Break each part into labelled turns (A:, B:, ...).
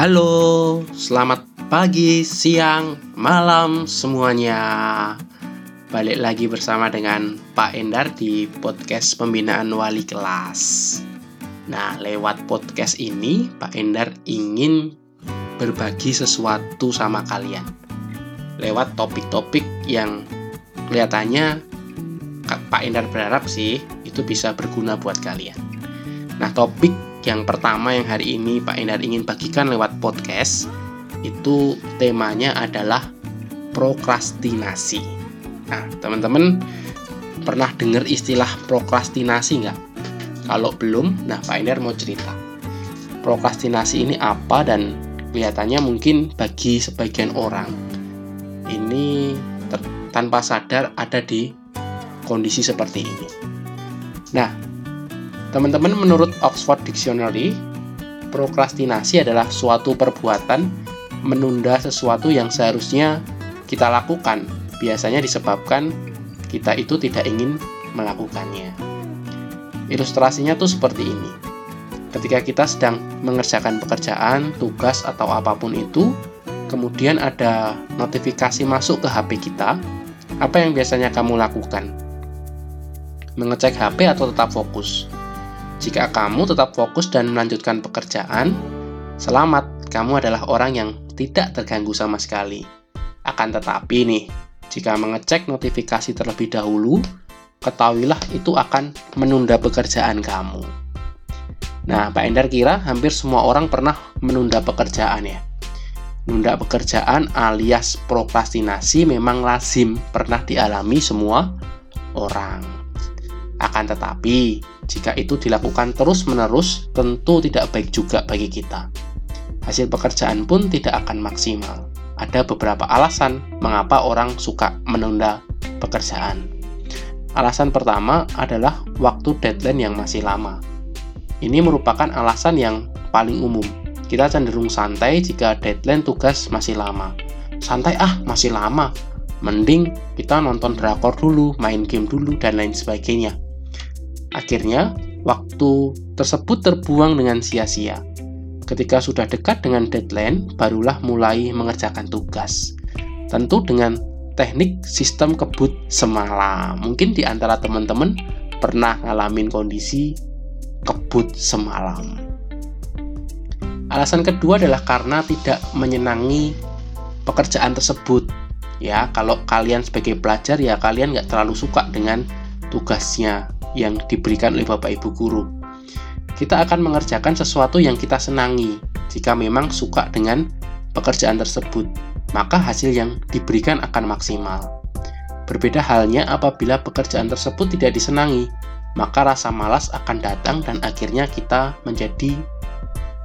A: Halo, selamat pagi, siang, malam semuanya. Balik lagi bersama dengan Pak Endar di podcast pembinaan wali kelas. Nah, lewat podcast ini, Pak Endar ingin berbagi sesuatu sama kalian. Lewat topik-topik yang kelihatannya Pak Endar berharap sih itu bisa berguna buat kalian. Nah, topik yang pertama yang hari ini Pak Endar ingin bagikan lewat podcast itu temanya adalah prokrastinasi. Nah, teman-teman pernah dengar istilah prokrastinasi nggak? Kalau belum, nah Pak Endar mau cerita. Prokrastinasi ini apa dan kelihatannya mungkin bagi sebagian orang ini tanpa sadar ada di kondisi seperti ini. Nah, Teman-teman, menurut Oxford Dictionary, prokrastinasi adalah suatu perbuatan menunda sesuatu yang seharusnya kita lakukan. Biasanya disebabkan kita itu tidak ingin melakukannya. Ilustrasinya tuh seperti ini. Ketika kita sedang mengerjakan pekerjaan, tugas, atau apa pun itu, kemudian ada notifikasi masuk ke HP kita, apa yang biasanya kamu lakukan? Mengecek HP atau tetap fokus? Jika kamu tetap fokus dan melanjutkan pekerjaan, selamat, kamu adalah orang yang tidak terganggu sama sekali. Akan tetapi nih, jika mengecek notifikasi terlebih dahulu, ketahuilah itu akan menunda pekerjaan kamu. Nah, Pak Endar kira hampir semua orang pernah menunda pekerjaan ya. Menunda pekerjaan alias prokrastinasi memang lazim pernah dialami semua orang. Akan tetapi, jika itu dilakukan terus-menerus, tentu tidak baik juga bagi kita. Hasil pekerjaan pun tidak akan maksimal. Ada beberapa alasan mengapa orang suka menunda pekerjaan. Alasan pertama adalah waktu deadline yang masih lama. Ini merupakan alasan yang paling umum. Kita cenderung santai jika deadline tugas masih lama. Santai ah, masih lama. Mending kita nonton drakor dulu, main game dulu, dan lain sebagainya. Akhirnya, waktu tersebut terbuang dengan sia-sia. Ketika sudah dekat dengan deadline, barulah mulai mengerjakan tugas. Tentu dengan teknik sistem kebut semalam. Mungkin di antara teman-teman pernah ngalamin kondisi kebut semalam. Alasan kedua adalah karena tidak menyenangi pekerjaan tersebut. Ya, kalau kalian sebagai pelajar ya kalian nggak terlalu suka dengan tugasnya yang diberikan oleh Bapak Ibu guru. Kita akan mengerjakan sesuatu yang kita senangi. Jika memang suka dengan pekerjaan tersebut, maka hasil yang diberikan akan maksimal. Berbeda halnya apabila pekerjaan tersebut tidak disenangi, maka rasa malas akan datang dan akhirnya kita menjadi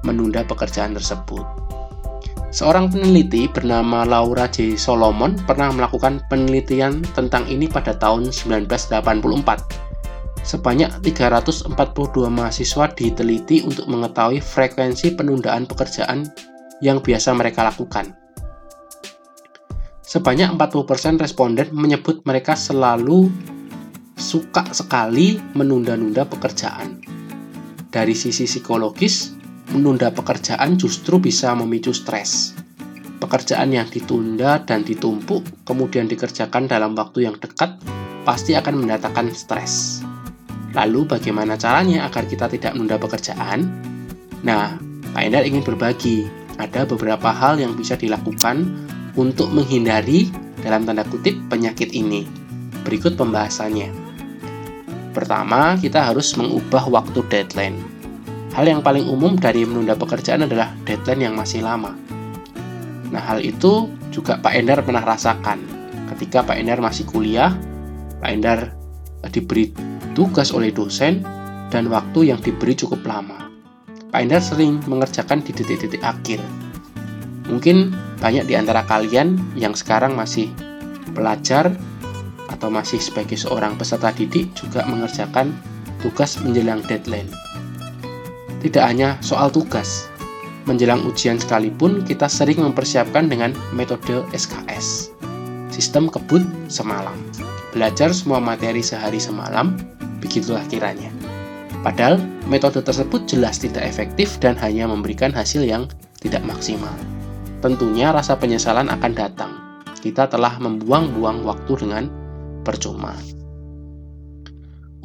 A: menunda pekerjaan tersebut. Seorang peneliti bernama Laura J. Solomon pernah melakukan penelitian tentang ini pada tahun 1984 Sebanyak 342 mahasiswa diteliti untuk mengetahui frekuensi penundaan pekerjaan yang biasa mereka lakukan. Sebanyak 40% responden menyebut mereka selalu suka sekali menunda-nunda pekerjaan. Dari sisi psikologis, menunda pekerjaan justru bisa memicu stres. Pekerjaan yang ditunda dan ditumpuk kemudian dikerjakan dalam waktu yang dekat pasti akan mendatangkan stres. Lalu bagaimana caranya agar kita tidak menunda pekerjaan? Nah, Pak Endar ingin berbagi. Ada beberapa hal yang bisa dilakukan untuk menghindari dalam tanda kutip penyakit ini. Berikut pembahasannya. Pertama, kita harus mengubah waktu deadline. Hal yang paling umum dari menunda pekerjaan adalah deadline yang masih lama. Nah, hal itu juga Pak Endar pernah rasakan. Ketika Pak Endar masih kuliah, Pak Endar diberi tugas oleh dosen, dan waktu yang diberi cukup lama. Pak Endar sering mengerjakan di titik-titik akhir. Mungkin banyak di antara kalian yang sekarang masih pelajar atau masih sebagai seorang peserta didik juga mengerjakan tugas menjelang deadline. Tidak hanya soal tugas, menjelang ujian sekalipun kita sering mempersiapkan dengan metode SKS, sistem kebut semalam. Belajar semua materi sehari semalam, Begitulah kiranya. Padahal metode tersebut jelas tidak efektif dan hanya memberikan hasil yang tidak maksimal. Tentunya rasa penyesalan akan datang. Kita telah membuang-buang waktu dengan percuma.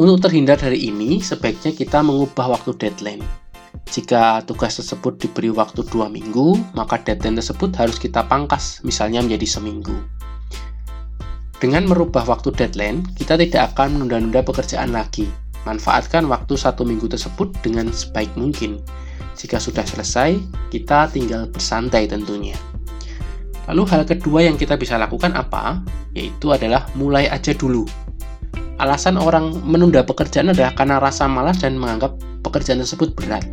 A: Untuk terhindar dari ini, sebaiknya kita mengubah waktu deadline. Jika tugas tersebut diberi waktu dua minggu, maka deadline tersebut harus kita pangkas, misalnya menjadi seminggu. Dengan merubah waktu deadline, kita tidak akan menunda-nunda pekerjaan lagi. Manfaatkan waktu satu minggu tersebut dengan sebaik mungkin. Jika sudah selesai, kita tinggal bersantai tentunya. Lalu hal kedua yang kita bisa lakukan apa? Yaitu adalah mulai aja dulu. Alasan orang menunda pekerjaan adalah karena rasa malas dan menganggap pekerjaan tersebut berat.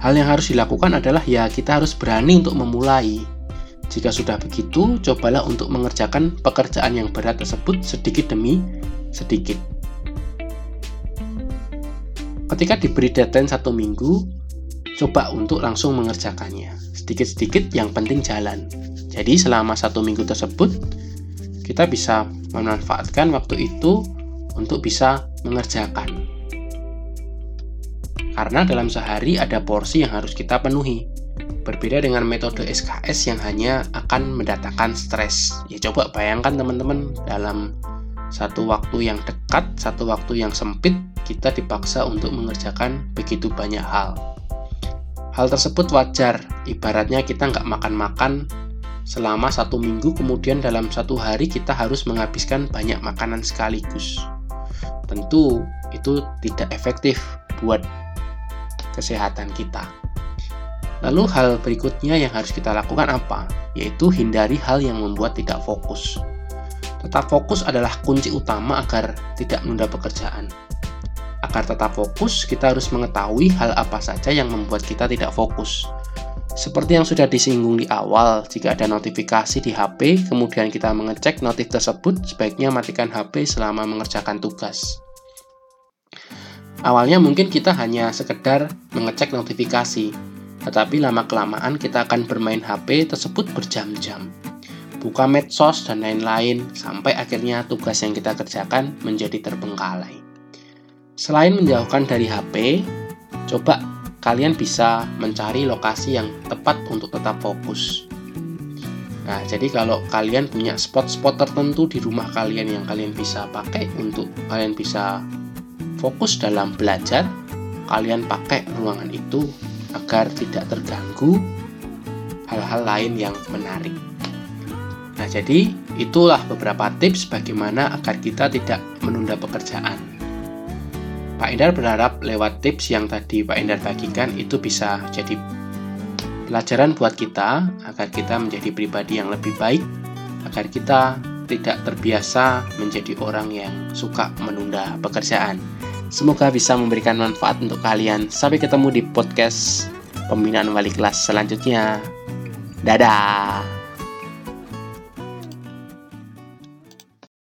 A: Hal yang harus dilakukan adalah ya kita harus berani untuk memulai. Jika sudah begitu, cobalah untuk mengerjakan pekerjaan yang berat tersebut sedikit demi sedikit. Ketika diberi deadline satu minggu, coba untuk langsung mengerjakannya. Sedikit-sedikit yang penting jalan. Jadi selama satu minggu tersebut, kita bisa memanfaatkan waktu itu untuk bisa mengerjakan. Karena dalam sehari ada porsi yang harus kita penuhi. Berbeda dengan metode SKS yang hanya akan mendatangkan stres. Ya coba bayangkan teman-teman dalam satu waktu yang dekat, satu waktu yang sempit, kita dipaksa untuk mengerjakan begitu banyak hal. Hal tersebut wajar, ibaratnya kita nggak makan-makan selama satu minggu kemudian dalam satu hari kita harus menghabiskan banyak makanan sekaligus tentu itu tidak efektif buat kesehatan kita lalu hal berikutnya yang harus kita lakukan apa? Yaitu hindari hal yang membuat tidak fokus. Tetap fokus adalah kunci utama agar tidak menunda pekerjaan. Agar tetap fokus kita harus mengetahui hal apa saja yang membuat kita tidak fokus. Seperti yang sudah disinggung di awal, jika ada notifikasi di HP, kemudian kita mengecek notif tersebut, sebaiknya matikan HP selama mengerjakan tugas. Awalnya mungkin kita hanya sekedar mengecek notifikasi, tetapi lama-kelamaan kita akan bermain HP tersebut berjam-jam. Buka medsos dan lain-lain, sampai akhirnya tugas yang kita kerjakan menjadi terbengkalai. Selain menjauhkan dari HP, coba kalian bisa mencari lokasi yang tepat untuk tetap fokus. Nah, jadi kalau kalian punya spot-spot tertentu di rumah kalian yang kalian bisa pakai untuk kalian bisa fokus dalam belajar, kalian pakai ruangan itu agar tidak terganggu hal-hal lain yang menarik. Nah, jadi itulah beberapa tips bagaimana agar kita tidak menunda pekerjaan. Pak Endar berharap lewat tips yang tadi Pak Endar bagikan itu bisa jadi pelajaran buat kita agar kita menjadi pribadi yang lebih baik, agar kita tidak terbiasa menjadi orang yang suka menunda pekerjaan. Semoga bisa memberikan manfaat untuk kalian. Sampai ketemu di podcast pembinaan wali kelas selanjutnya. Dadah.